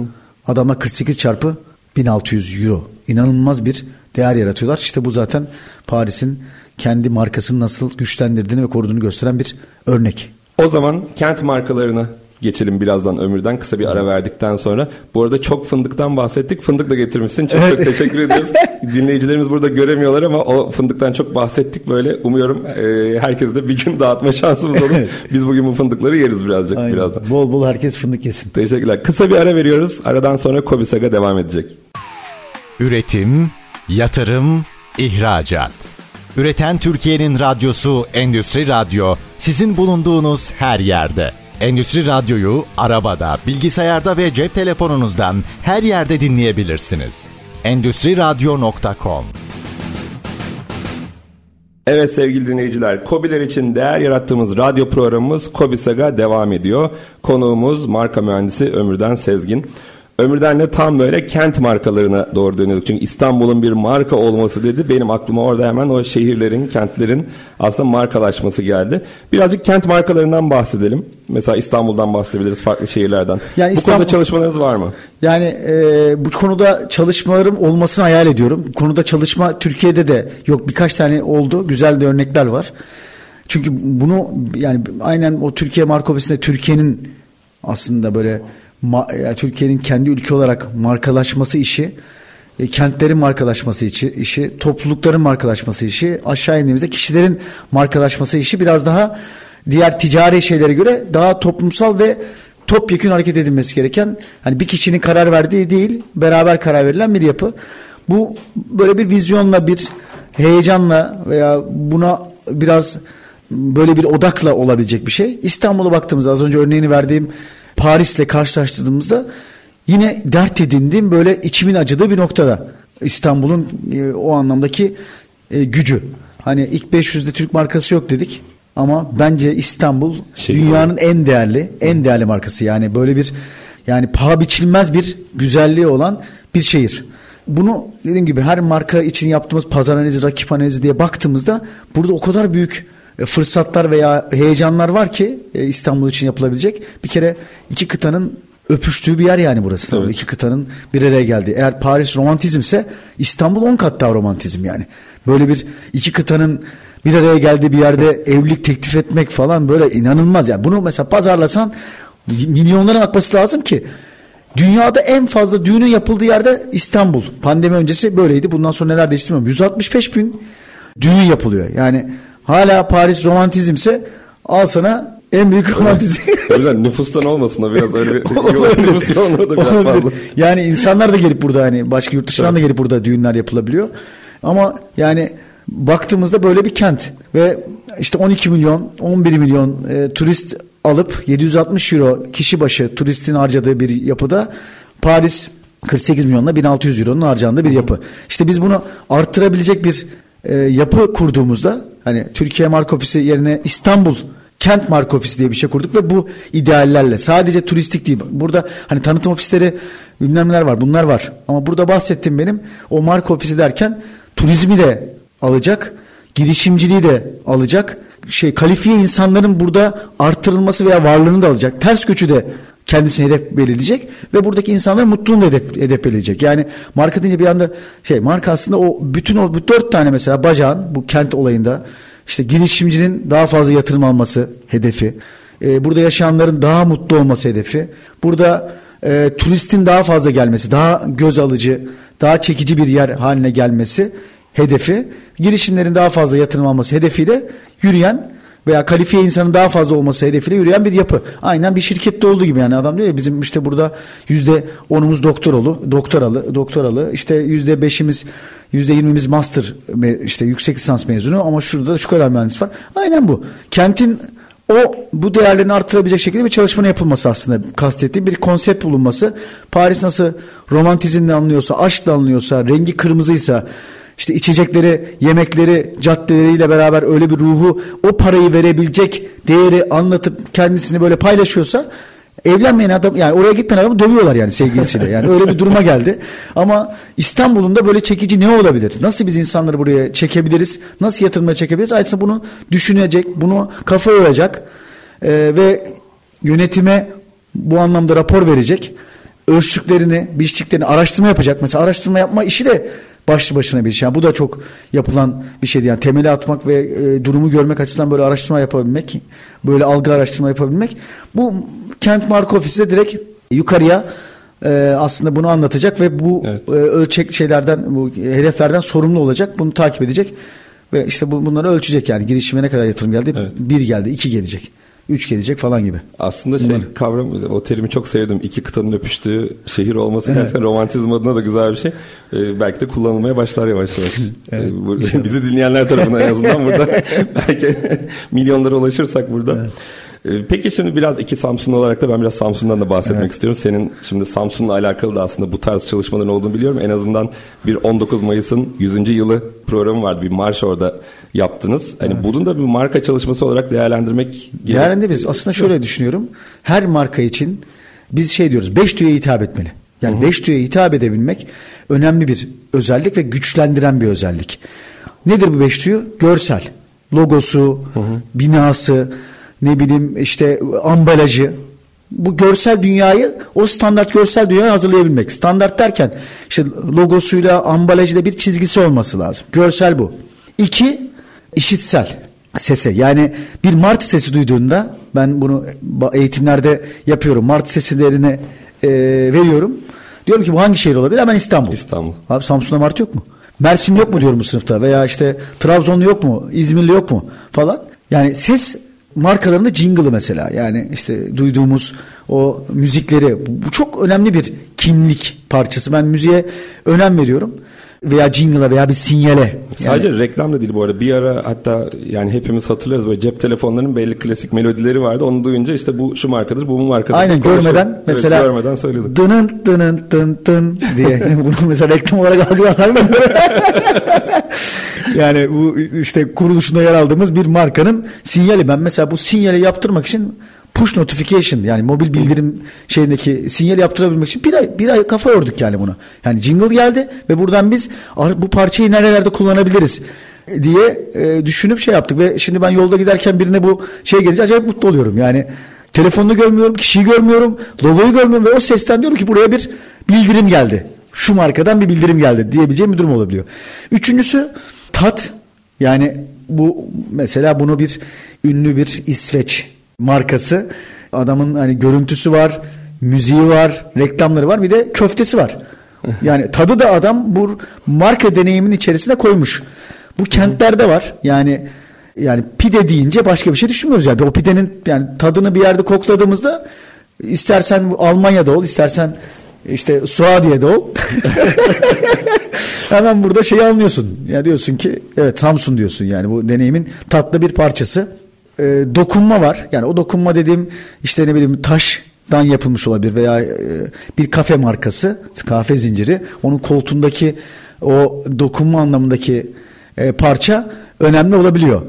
adamlar 48 çarpı 1600 euro. İnanılmaz bir değer yaratıyorlar. İşte bu zaten Paris'in kendi markasını nasıl güçlendirdiğini ve koruduğunu gösteren bir örnek. O zaman kent markalarına geçelim birazdan ömürden kısa bir ara verdikten sonra. Bu arada çok fındıktan bahsettik. Fındık da getirmişsin. Çok evet. çok teşekkür ediyoruz. Dinleyicilerimiz burada göremiyorlar ama o fındıktan çok bahsettik böyle. Umuyorum e, herkese de bir gün dağıtma şansımız olur. Biz bugün bu fındıkları yeriz birazcık Aynen. birazdan. Bol bol herkes fındık yesin. Teşekkürler. Kısa bir ara veriyoruz. Aradan sonra Kobi Saga devam edecek. Üretim, yatırım, ihracat. Üreten Türkiye'nin radyosu Endüstri Radyo sizin bulunduğunuz her yerde. Endüstri Radyo'yu arabada, bilgisayarda ve cep telefonunuzdan her yerde dinleyebilirsiniz. Endüstri Radyo.com Evet sevgili dinleyiciler, Kobiler için değer yarattığımız radyo programımız Kobi Saga devam ediyor. Konuğumuz marka mühendisi Ömürden Sezgin. Ömürden de tam böyle kent markalarına doğru dönüyorduk. Çünkü İstanbul'un bir marka olması dedi. Benim aklıma orada hemen o şehirlerin, kentlerin aslında markalaşması geldi. Birazcık kent markalarından bahsedelim. Mesela İstanbul'dan bahsedebiliriz, farklı şehirlerden. Yani bu İstanbul, konuda çalışmalarınız var mı? Yani e, bu konuda çalışmalarım olmasını hayal ediyorum. Bu konuda çalışma Türkiye'de de yok birkaç tane oldu. Güzel de örnekler var. Çünkü bunu yani aynen o Türkiye marka ofisinde Türkiye'nin aslında böyle Türkiye'nin kendi ülke olarak markalaşması işi, e, kentlerin markalaşması işi, işi, toplulukların markalaşması işi, aşağı indiğimizde kişilerin markalaşması işi biraz daha diğer ticari şeylere göre daha toplumsal ve topyekun hareket edilmesi gereken hani bir kişinin karar verdiği değil beraber karar verilen bir yapı. Bu böyle bir vizyonla bir heyecanla veya buna biraz böyle bir odakla olabilecek bir şey. İstanbul'a baktığımızda az önce örneğini verdiğim Paris'le karşılaştırdığımızda yine dert edindiğim böyle içimin acıdığı bir noktada. İstanbul'un e, o anlamdaki e, gücü. Hani ilk 500'de Türk markası yok dedik. Ama bence İstanbul şey dünyanın en değerli, en değerli markası. Yani böyle bir yani paha biçilmez bir güzelliği olan bir şehir. Bunu dediğim gibi her marka için yaptığımız pazar analizi, rakip analizi diye baktığımızda burada o kadar büyük fırsatlar veya heyecanlar var ki e, İstanbul için yapılabilecek. Bir kere iki kıtanın öpüştüğü bir yer yani burası. Evet. İki kıtanın bir araya geldi. Eğer Paris romantizmse İstanbul on kat daha romantizm yani. Böyle bir iki kıtanın bir araya geldiği bir yerde evlilik teklif etmek falan böyle inanılmaz. Yani bunu mesela pazarlasan milyonların akması lazım ki Dünyada en fazla düğünün yapıldığı yerde İstanbul. Pandemi öncesi böyleydi. Bundan sonra neler değişti bilmiyorum. 165 bin düğün yapılıyor. Yani hala Paris romantizmse al sana en büyük romantizm. o yüzden nüfustan olmasın da biraz öyle nüfus yoğunluğu da biraz fazla. Yani insanlar da gelip burada hani başka yurt dışından da gelip burada düğünler yapılabiliyor. Ama yani baktığımızda böyle bir kent ve işte 12 milyon 11 milyon e, turist alıp 760 euro kişi başı turistin harcadığı bir yapıda Paris 48 milyonla 1600 euronun harcandığı bir yapı. İşte biz bunu arttırabilecek bir e, yapı kurduğumuzda hani Türkiye Mark Ofisi yerine İstanbul Kent Mark Ofisi diye bir şey kurduk ve bu ideallerle sadece turistik değil. Burada hani tanıtım ofisleri bilmem neler var bunlar var. Ama burada bahsettiğim benim o Mark Ofisi derken turizmi de alacak, girişimciliği de alacak. Şey kalifiye insanların burada arttırılması veya varlığını da alacak. Ters göçü de kendisine hedef belirleyecek ve buradaki insanların mutluluğunu da hedef, hedef belirleyecek. Yani marka deyince bir anda şey marka aslında o bütün o bu dört tane mesela bacağın bu kent olayında işte girişimcinin daha fazla yatırım alması hedefi. E, burada yaşayanların daha mutlu olması hedefi. Burada e, turistin daha fazla gelmesi, daha göz alıcı, daha çekici bir yer haline gelmesi hedefi. Girişimlerin daha fazla yatırım alması hedefiyle yürüyen veya kalifiye insanın daha fazla olması hedefiyle yürüyen bir yapı. Aynen bir şirkette olduğu gibi yani adam diyor ya bizim işte burada yüzde onumuz doktoralı, doktoralı, doktoralı işte yüzde beşimiz yüzde yirmimiz master işte yüksek lisans mezunu ama şurada da şu kadar mühendis var. Aynen bu. Kentin o bu değerlerini artırabilecek şekilde bir çalışmanın yapılması aslında kastettiğim bir konsept bulunması. Paris nasıl romantizmle anlıyorsa, aşkla anlıyorsa, rengi kırmızıysa, işte içecekleri, yemekleri, caddeleriyle beraber öyle bir ruhu o parayı verebilecek değeri anlatıp kendisini böyle paylaşıyorsa evlenmeyen adam yani oraya gitmeyen adamı dövüyorlar yani sevgilisiyle. Yani öyle bir duruma geldi. Ama İstanbul'un da böyle çekici ne olabilir? Nasıl biz insanları buraya çekebiliriz? Nasıl yatırımla çekebiliriz? Ayrıca bunu düşünecek, bunu kafa yoracak ee, ve yönetime bu anlamda rapor verecek. Ölçtüklerini, biçtiklerini araştırma yapacak. Mesela araştırma yapma işi de başlı başına bir şey. Yani bu da çok yapılan bir şeydi. Yani temeli atmak ve e, durumu görmek açısından böyle araştırma yapabilmek, böyle algı araştırma yapabilmek. Bu Kent Mark Ofisi de direkt yukarıya e, aslında bunu anlatacak ve bu evet. e, ölçek şeylerden, bu hedeflerden sorumlu olacak. Bunu takip edecek ve işte bu, bunları ölçecek yani girişime ne kadar yatırım geldi? Evet. Bir geldi, iki gelecek. 3 gelecek falan gibi. Aslında şey Bunlar. kavram o terimi çok sevdim. İki kıtanın öpüştüğü şehir olması evet. gerçekten romantizm adına da güzel bir şey. Ee, belki de kullanılmaya başlar yavaş yavaş. evet. ee, bu, bizi dinleyenler tarafından en azından burada belki milyonlara ulaşırsak burada. Evet. Ee, Peki şimdi biraz iki Samsunlu olarak da ben biraz Samsun'dan da bahsetmek Evet. istiyorum. Senin şimdi Samsun'la alakalı da aslında bu tarz çalışmaların olduğunu biliyorum. En azından bir 19 Mayıs'ın 100. yılı programı vardı. Bir marş orada yaptınız. Hani bunun da bir marka çalışması olarak değerlendirmek biz aslında şöyle düşünüyorum. Her marka için biz şey diyoruz. Beş duyuya hitap etmeli. Yani beş duyuya hitap edebilmek önemli bir özellik ve güçlendiren bir özellik. Nedir bu beş duyu? Görsel. Logosu, binası, ne bileyim işte ambalajı. Bu görsel dünyayı, o standart görsel dünyayı hazırlayabilmek. Standart derken işte logosuyla, ambalajıyla bir çizgisi olması lazım. Görsel bu. İki, işitsel sese. Yani bir martı sesi duyduğunda ben bunu eğitimlerde yapıyorum. Martı seslerini e, veriyorum. Diyorum ki bu hangi şehir olabilir? Hemen İstanbul. İstanbul. Abi Samsun'da martı yok mu? Mersin yok mu diyorum bu sınıfta veya işte Trabzonlu yok mu? İzmirli yok mu? Falan. Yani ses markalarında jingle'ı mesela yani işte duyduğumuz o müzikleri bu çok önemli bir kimlik parçası. Ben müziğe önem veriyorum veya jingle'a veya bir sinyale. Sadece reklam da değil bu arada. Bir ara hatta yani hepimiz hatırlarız böyle cep telefonlarının belli klasik melodileri vardı. Onu duyunca işte bu şu markadır, bu mu markadır. Aynen Konuşuyor. görmeden Evet, mesela görmeden söylüyorduk. dının dının dın dın diye bunu mesela reklam olarak algılarlar mı? yani bu işte kuruluşunda yer aldığımız bir markanın sinyali. Ben mesela bu sinyali yaptırmak için push notification yani mobil bildirim şeyindeki sinyal yaptırabilmek için bir ay bir ay kafa yorduk yani buna. Yani jingle geldi ve buradan biz "Ar- bu parçayı nerelerde kullanabiliriz diye e, düşünüp şey yaptık ve şimdi ben yolda giderken birine bu şey gelince acayip mutlu oluyorum. Yani telefonunu görmüyorum, kişiyi görmüyorum, logoyu görmüyorum ve o sesten diyorum ki buraya bir bildirim geldi. Şu markadan bir bildirim geldi diyebileceğim bir durum olabiliyor. Üçüncüsü tat. Yani bu mesela bunu bir ünlü bir İsveç markası. Adamın hani görüntüsü var, müziği var, reklamları var bir de köftesi var. Yani tadı da adam bu marka deneyimin içerisine koymuş. Bu kentlerde var. Yani yani pide deyince başka bir şey düşünmüyoruz yani. O pidenin yani tadını bir yerde kokladığımızda istersen Almanya'da ol, istersen işte Suadiye'de ol. Hemen burada şeyi anlıyorsun. Ya diyorsun ki evet Samsun diyorsun yani bu deneyimin tatlı bir parçası. Ee, dokunma var. Yani o dokunma dediğim işte ne bileyim taştan yapılmış olabilir veya e, bir kafe markası, kahve zinciri. Onun koltuğundaki o dokunma anlamındaki e, parça önemli olabiliyor.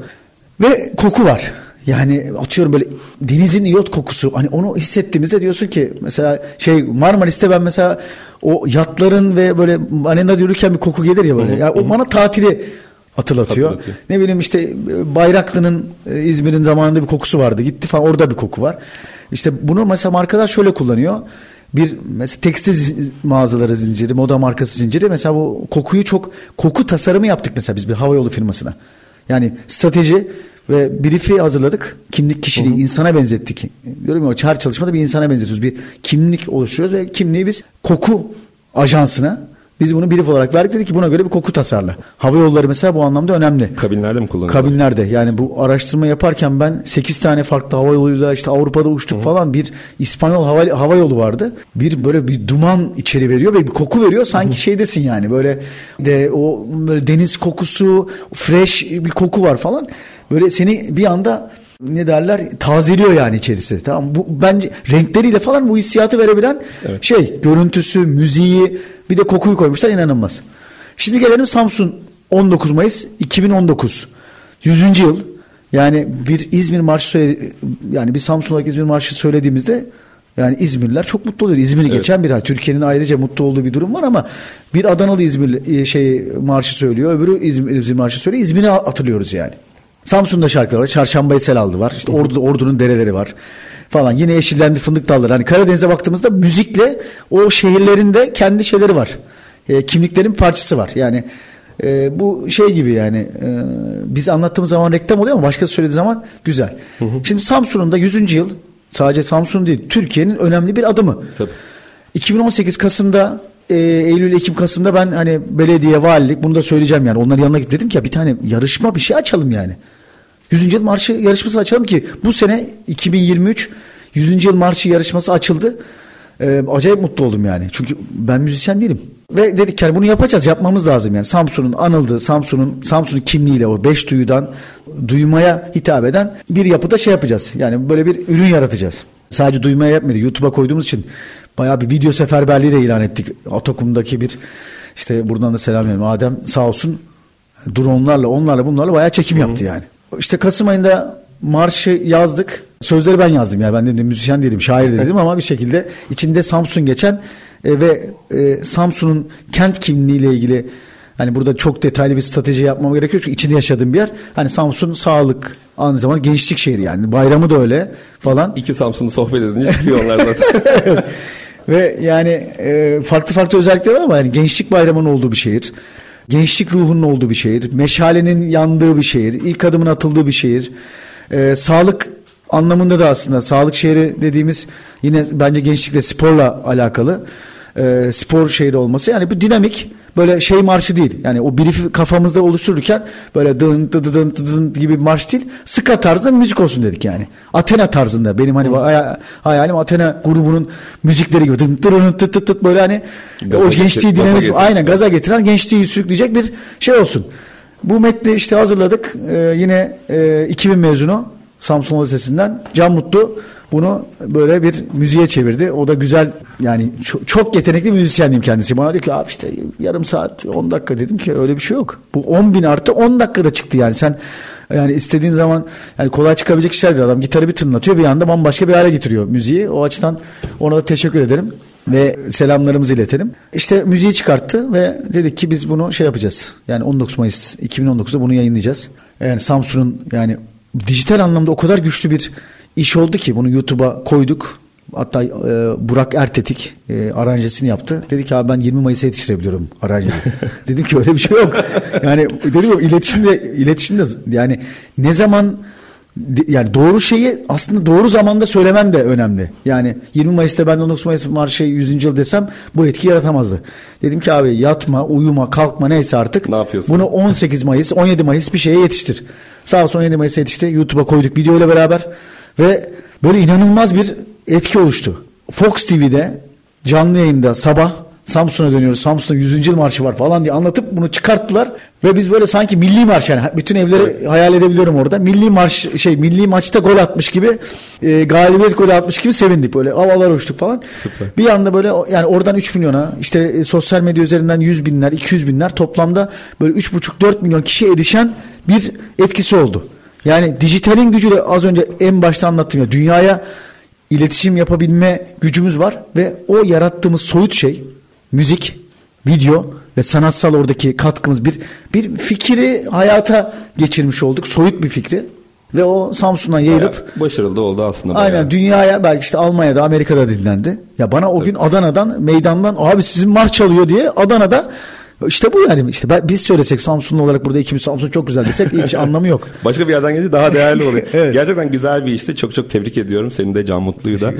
Ve koku var. Yani atıyorum böyle denizin iyot kokusu hani onu hissettiğimizde diyorsun ki mesela şey Marmaris'te ben mesela o yatların ve böyle arenada yürürken bir koku gelir ya böyle. Yani o bana tatili hatırlatıyor. Hatırlatıyor. Ne bileyim işte e, Bayraklı'nın e, İzmir'in zamanında bir kokusu vardı. Gitti falan orada bir koku var. İşte bunu mesela markalar şöyle kullanıyor. Bir mesela tekstil mağazaları zinciri, moda markası zinciri mesela bu kokuyu çok koku tasarımı yaptık mesela biz bir havayolu firmasına. Yani strateji ve brief'i hazırladık. Kimlik kişiliği insana benzettik. Diyorum ya her çalışmada bir insana benzetiyoruz. Bir kimlik oluşturuyoruz ve kimliği biz koku ajansına biz bunu brief olarak verdik dedik ki buna göre bir koku tasarla. Hava yolları mesela bu anlamda önemli. Kabinlerde mi kullanılıyor? Kabinlerde yani bu araştırma yaparken ben 8 tane farklı hava yoluyla işte Avrupa'da uçtuk falan bir İspanyol hava, hava yolu vardı. Bir böyle bir duman içeri veriyor ve bir koku veriyor sanki şeydesin yani böyle de o böyle deniz kokusu fresh bir koku var falan. Böyle seni bir anda ne derler tazeliyor yani içerisi. Tamam bu bence renkleriyle falan bu hissiyatı verebilen şey görüntüsü, müziği bir de kokuyu koymuşlar inanılmaz. Şimdi gelelim Samsun 19 Mayıs 2019 100. yıl yani bir İzmir marşı söyle yani bir Samsun olarak İzmir marşı söylediğimizde yani İzmirliler çok mutlu oluyor. İzmir'i geçen bir hal. Türkiye'nin ayrıca mutlu olduğu bir durum var ama bir Adanalı İzmir şey marşı söylüyor. Öbürü İzmir, İzmir marşı söylüyor. İzmir'i hatırlıyoruz yani. Samsun'da şarkılar var. Çarşambayı sel aldı var. İşte Ordu, Ordu'nun dereleri var falan. Yine yeşillendi fındık dalları. Hani Karadeniz'e baktığımızda müzikle o şehirlerin de kendi şeyleri var. E, kimliklerin parçası var. Yani e, bu şey gibi yani e, biz anlattığımız zaman reklam oluyor ama başkası söylediği zaman güzel. Şimdi Samsun'un da 100. yıl sadece Samsun değil Türkiye'nin önemli bir adımı. Tabii. 2018 Kasım'da e, Eylül Ekim Kasım'da ben hani belediye valilik bunu da söyleyeceğim yani onların yanına gittim dedim ki ya bir tane yarışma bir şey açalım yani. 100. yıl marşı yarışması açalım ki bu sene 2023 100. yıl marşı yarışması açıldı. e, acayip mutlu oldum yani. Çünkü ben müzisyen değilim. Ve dedik yani bunu yapacağız, yapmamız lazım yani. Samsun'un anıldığı, Samsun'un Samsun'un kimliğiyle o beş duyudan duymaya hitap eden bir yapıda şey yapacağız. Yani böyle bir ürün yaratacağız. Sadece duymaya yapmadı. YouTube'a koyduğumuz için bayağı bir video seferberliği de ilan ettik. Atakum'daki bir işte buradan da selam verelim. Adem sağ olsun dronlarla onlarla bunlarla bayağı çekim yaptı yani. İşte Kasım ayında marşı yazdık. Sözleri ben yazdım yani ben de müzisyen değilim, şair de değilim ama bir şekilde içinde Samsun geçen e, ve e, Samsun'un kent kimliğiyle ilgili hani burada çok detaylı bir strateji yapmam gerekiyor çünkü içinde yaşadığım bir yer. Hani Samsun sağlık aynı zamanda gençlik şehri yani bayramı da öyle falan. İki Samsun'u sohbet edince çıkıyor onlar zaten. Ve yani e, farklı farklı özellikleri var ama yani gençlik bayramının olduğu bir şehir. Gençlik ruhunun olduğu bir şehir. Meşalenin yandığı bir şehir. ilk adımın atıldığı bir şehir. E, sağlık anlamında da aslında sağlık şehri dediğimiz yine bence gençlikle sporla alakalı e, spor şehri olması. Yani bu dinamik böyle şey marşı değil. Yani o brief kafamızda oluştururken böyle dın dı dı dın dı dın gibi bir marş değil. Sıka tarzında bir müzik olsun dedik yani. Athena tarzında. Benim hani hay- hayalim Athena grubunun müzikleri gibi. Dın dırın tıt tıt tıt böyle hani Gaza o gençliği getiren. aynen gaza getiren gençliği sürükleyecek bir şey olsun. Bu metni işte hazırladık. Ee, yine e, 2000 mezunu Samsun Lisesi'nden Can Mutlu bunu böyle bir müziğe çevirdi. O da güzel yani çok, çok yetenekli bir müzisyendim kendisi. Bana diyor ki abi işte yarım saat 10 dakika dedim ki öyle bir şey yok. Bu 10 bin artı 10 dakikada çıktı yani sen yani istediğin zaman yani kolay çıkabilecek işlerdir adam. Gitarı bir tırnatıyor bir anda bambaşka bir hale getiriyor müziği. O açıdan ona da teşekkür ederim ve selamlarımızı iletelim. İşte müziği çıkarttı ve dedik ki biz bunu şey yapacağız. Yani 19 Mayıs 2019'da bunu yayınlayacağız. Yani Samsun'un yani dijital anlamda o kadar güçlü bir iş oldu ki bunu YouTube'a koyduk. Hatta e, Burak Ertetik e, aranjesini yaptı. Dedi ki abi ben 20 Mayıs'a yetiştirebiliyorum aranjeyi. dedim ki öyle bir şey yok. Yani dedim yok iletişimde iletişimde yani ne zaman yani doğru şeyi aslında doğru zamanda söylemen de önemli. Yani 20 Mayıs'ta ben 19 Mayıs marşı 100. yıl desem bu etki yaratamazdı. Dedim ki abi yatma, uyuma, kalkma neyse artık. Ne yapıyorsun? Bunu 18 Mayıs, 17 Mayıs bir şeye yetiştir. Sağ olsun 17 Mayıs'a yetişti. YouTube'a koyduk video ile beraber ve böyle inanılmaz bir etki oluştu. Fox TV'de canlı yayında sabah Samsun'a dönüyoruz. Samsun'da 100. yıl marşı var falan diye anlatıp bunu çıkarttılar ve biz böyle sanki milli marş yani bütün evleri hayal edebiliyorum orada. Milli marş şey milli maçta gol atmış gibi e, galibiyet golü atmış gibi sevindik böyle havalar uçtuk falan. Süper. Bir anda böyle yani oradan 3 milyona işte e, sosyal medya üzerinden 100 binler 200 binler toplamda böyle 3,5-4 milyon kişiye erişen bir etkisi oldu. Yani dijitalin gücüyle az önce en başta anlattım ya dünyaya iletişim yapabilme gücümüz var ve o yarattığımız soyut şey müzik, video ve sanatsal oradaki katkımız bir bir fikri hayata geçirmiş olduk. Soyut bir fikri ve o Samsun'dan yayılıp başarılı oldu aslında. Aynen bayağı. dünyaya belki işte Almanya'da Amerika'da dinlendi. Ya bana o gün Adana'dan meydandan abi sizin marş çalıyor diye Adana'da işte bu yani işte ben, biz söylesek Samsunlu olarak burada ikimiz Samsun çok güzel desek hiç anlamı yok. Başka bir yerden gelince daha değerli oluyor. Evet. Gerçekten güzel bir işti. Çok çok tebrik ediyorum. Seni de Can Mutlu'yu da.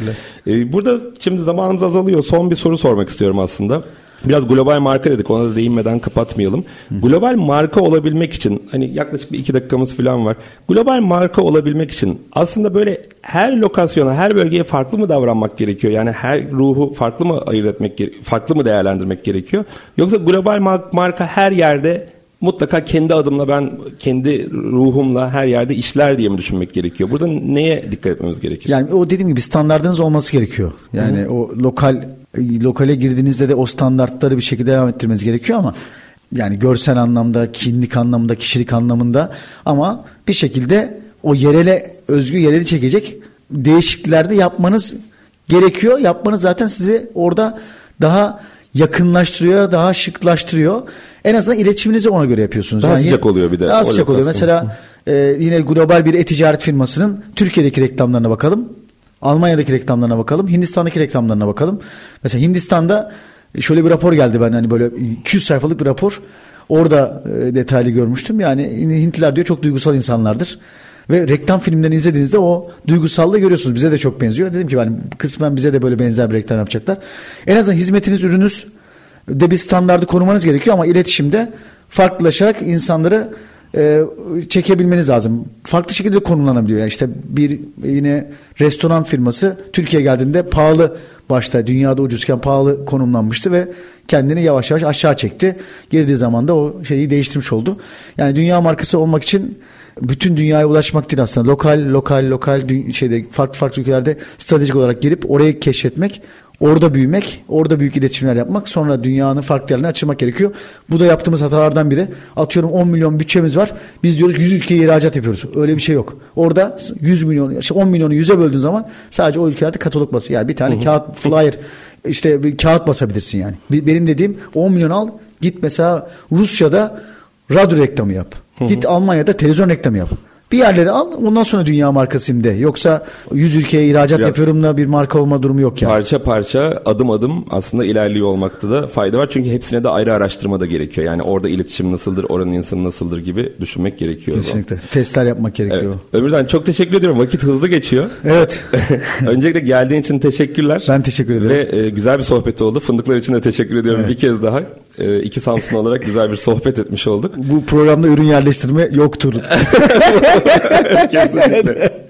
Ee, burada şimdi zamanımız azalıyor. Son bir soru sormak istiyorum aslında. Biraz global marka dedik ona da değinmeden kapatmayalım. Global marka olabilmek için hani yaklaşık bir iki dakikamız falan var. Global marka olabilmek için aslında böyle her lokasyona her bölgeye farklı mı davranmak gerekiyor? Yani her ruhu farklı mı ayırt etmek farklı mı değerlendirmek gerekiyor? Yoksa global mar- marka her yerde mutlaka kendi adımla ben kendi ruhumla her yerde işler diye mi düşünmek gerekiyor? Burada neye dikkat etmemiz gerekir? Yani o dediğim gibi standartınız olması gerekiyor. Yani o lokal lokale girdiğinizde de o standartları bir şekilde devam ettirmeniz gerekiyor ama yani görsel anlamda, kimlik anlamında, kişilik anlamında ama bir şekilde o yerele özgü yereli çekecek değişiklikler de yapmanız gerekiyor. Yapmanız zaten sizi orada daha yakınlaştırıyor, daha şıklaştırıyor. En azından iletişiminizi ona göre yapıyorsunuz. Daha sıcak oluyor bir de Daha sıcak oluyor. Mesela ee, yine global bir e-ticaret firmasının Türkiye'deki reklamlarına bakalım. Almanya'daki reklamlarına bakalım. Hindistan'daki reklamlarına bakalım. Mesela Hindistan'da şöyle bir rapor geldi ben hani böyle 200 sayfalık bir rapor. Orada e, detaylı görmüştüm. Yani Hintliler diyor çok duygusal insanlardır. Ve reklam filmlerini izlediğinizde o duygusallığı görüyorsunuz. Bize de çok benziyor. Dedim ki ben kısmen bize de böyle benzer bir reklam yapacaklar. En azından hizmetiniz, ürünüz de bir standardı korumanız gerekiyor ama iletişimde farklılaşarak insanları e, çekebilmeniz lazım. Farklı şekilde konumlanabiliyor. Yani işte bir yine restoran firması Türkiye geldiğinde pahalı başta dünyada ucuzken pahalı konumlanmıştı ve kendini yavaş yavaş aşağı çekti. Girdiği zaman da o şeyi değiştirmiş oldu. Yani dünya markası olmak için bütün dünyaya ulaşmak değil aslında. Lokal, lokal, lokal şeyde farklı farklı ülkelerde stratejik olarak girip orayı keşfetmek, orada büyümek, orada büyük iletişimler yapmak, sonra dünyanın farklı yerlerine açılmak gerekiyor. Bu da yaptığımız hatalardan biri. Atıyorum 10 milyon bütçemiz var. Biz diyoruz 100 ülkeye ihracat yapıyoruz. Öyle bir şey yok. Orada 100 milyon, işte 10 milyonu 100'e böldüğün zaman sadece o ülkelerde katalog bası. Yani bir tane kağıt flyer işte bir kağıt basabilirsin yani. Benim dediğim 10 milyon al git mesela Rusya'da radyo reklamı yap. Git Almanya'da televizyon reklamı yap. Bir yerleri al ondan sonra dünya markasıyım de. Yoksa 100 ülkeye ihracat Biraz yapıyorumla bir marka olma durumu yok yani. Parça parça adım adım aslında ilerliyor olmakta da fayda var. Çünkü hepsine de ayrı araştırma da gerekiyor. Yani orada iletişim nasıldır, oranın insanı nasıldır gibi düşünmek gerekiyor. Kesinlikle. Testler yapmak gerekiyor. Evet. Ömürden çok teşekkür ediyorum. Vakit hızlı geçiyor. Evet. Öncelikle geldiğin için teşekkürler. Ben teşekkür ederim. Ve e, güzel bir sohbet oldu. Fındıklar için de teşekkür ediyorum evet. bir kez daha. E, iki Samsun olarak güzel bir sohbet etmiş olduk. Bu programda ürün yerleştirme yoktur. Kesinlikle.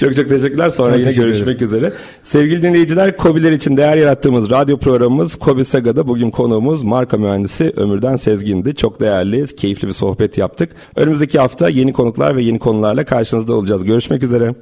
çok çok teşekkürler. Sonra ben yine teşekkür görüşmek üzere. Sevgili dinleyiciler, Kobiler için değer yarattığımız radyo programımız Kobi Saga'da bugün konuğumuz marka mühendisi Ömürden Sezgin'di. Çok değerli, keyifli bir sohbet yaptık. Önümüzdeki hafta yeni konuklar ve yeni konularla karşınızda olacağız. Görüşmek üzere.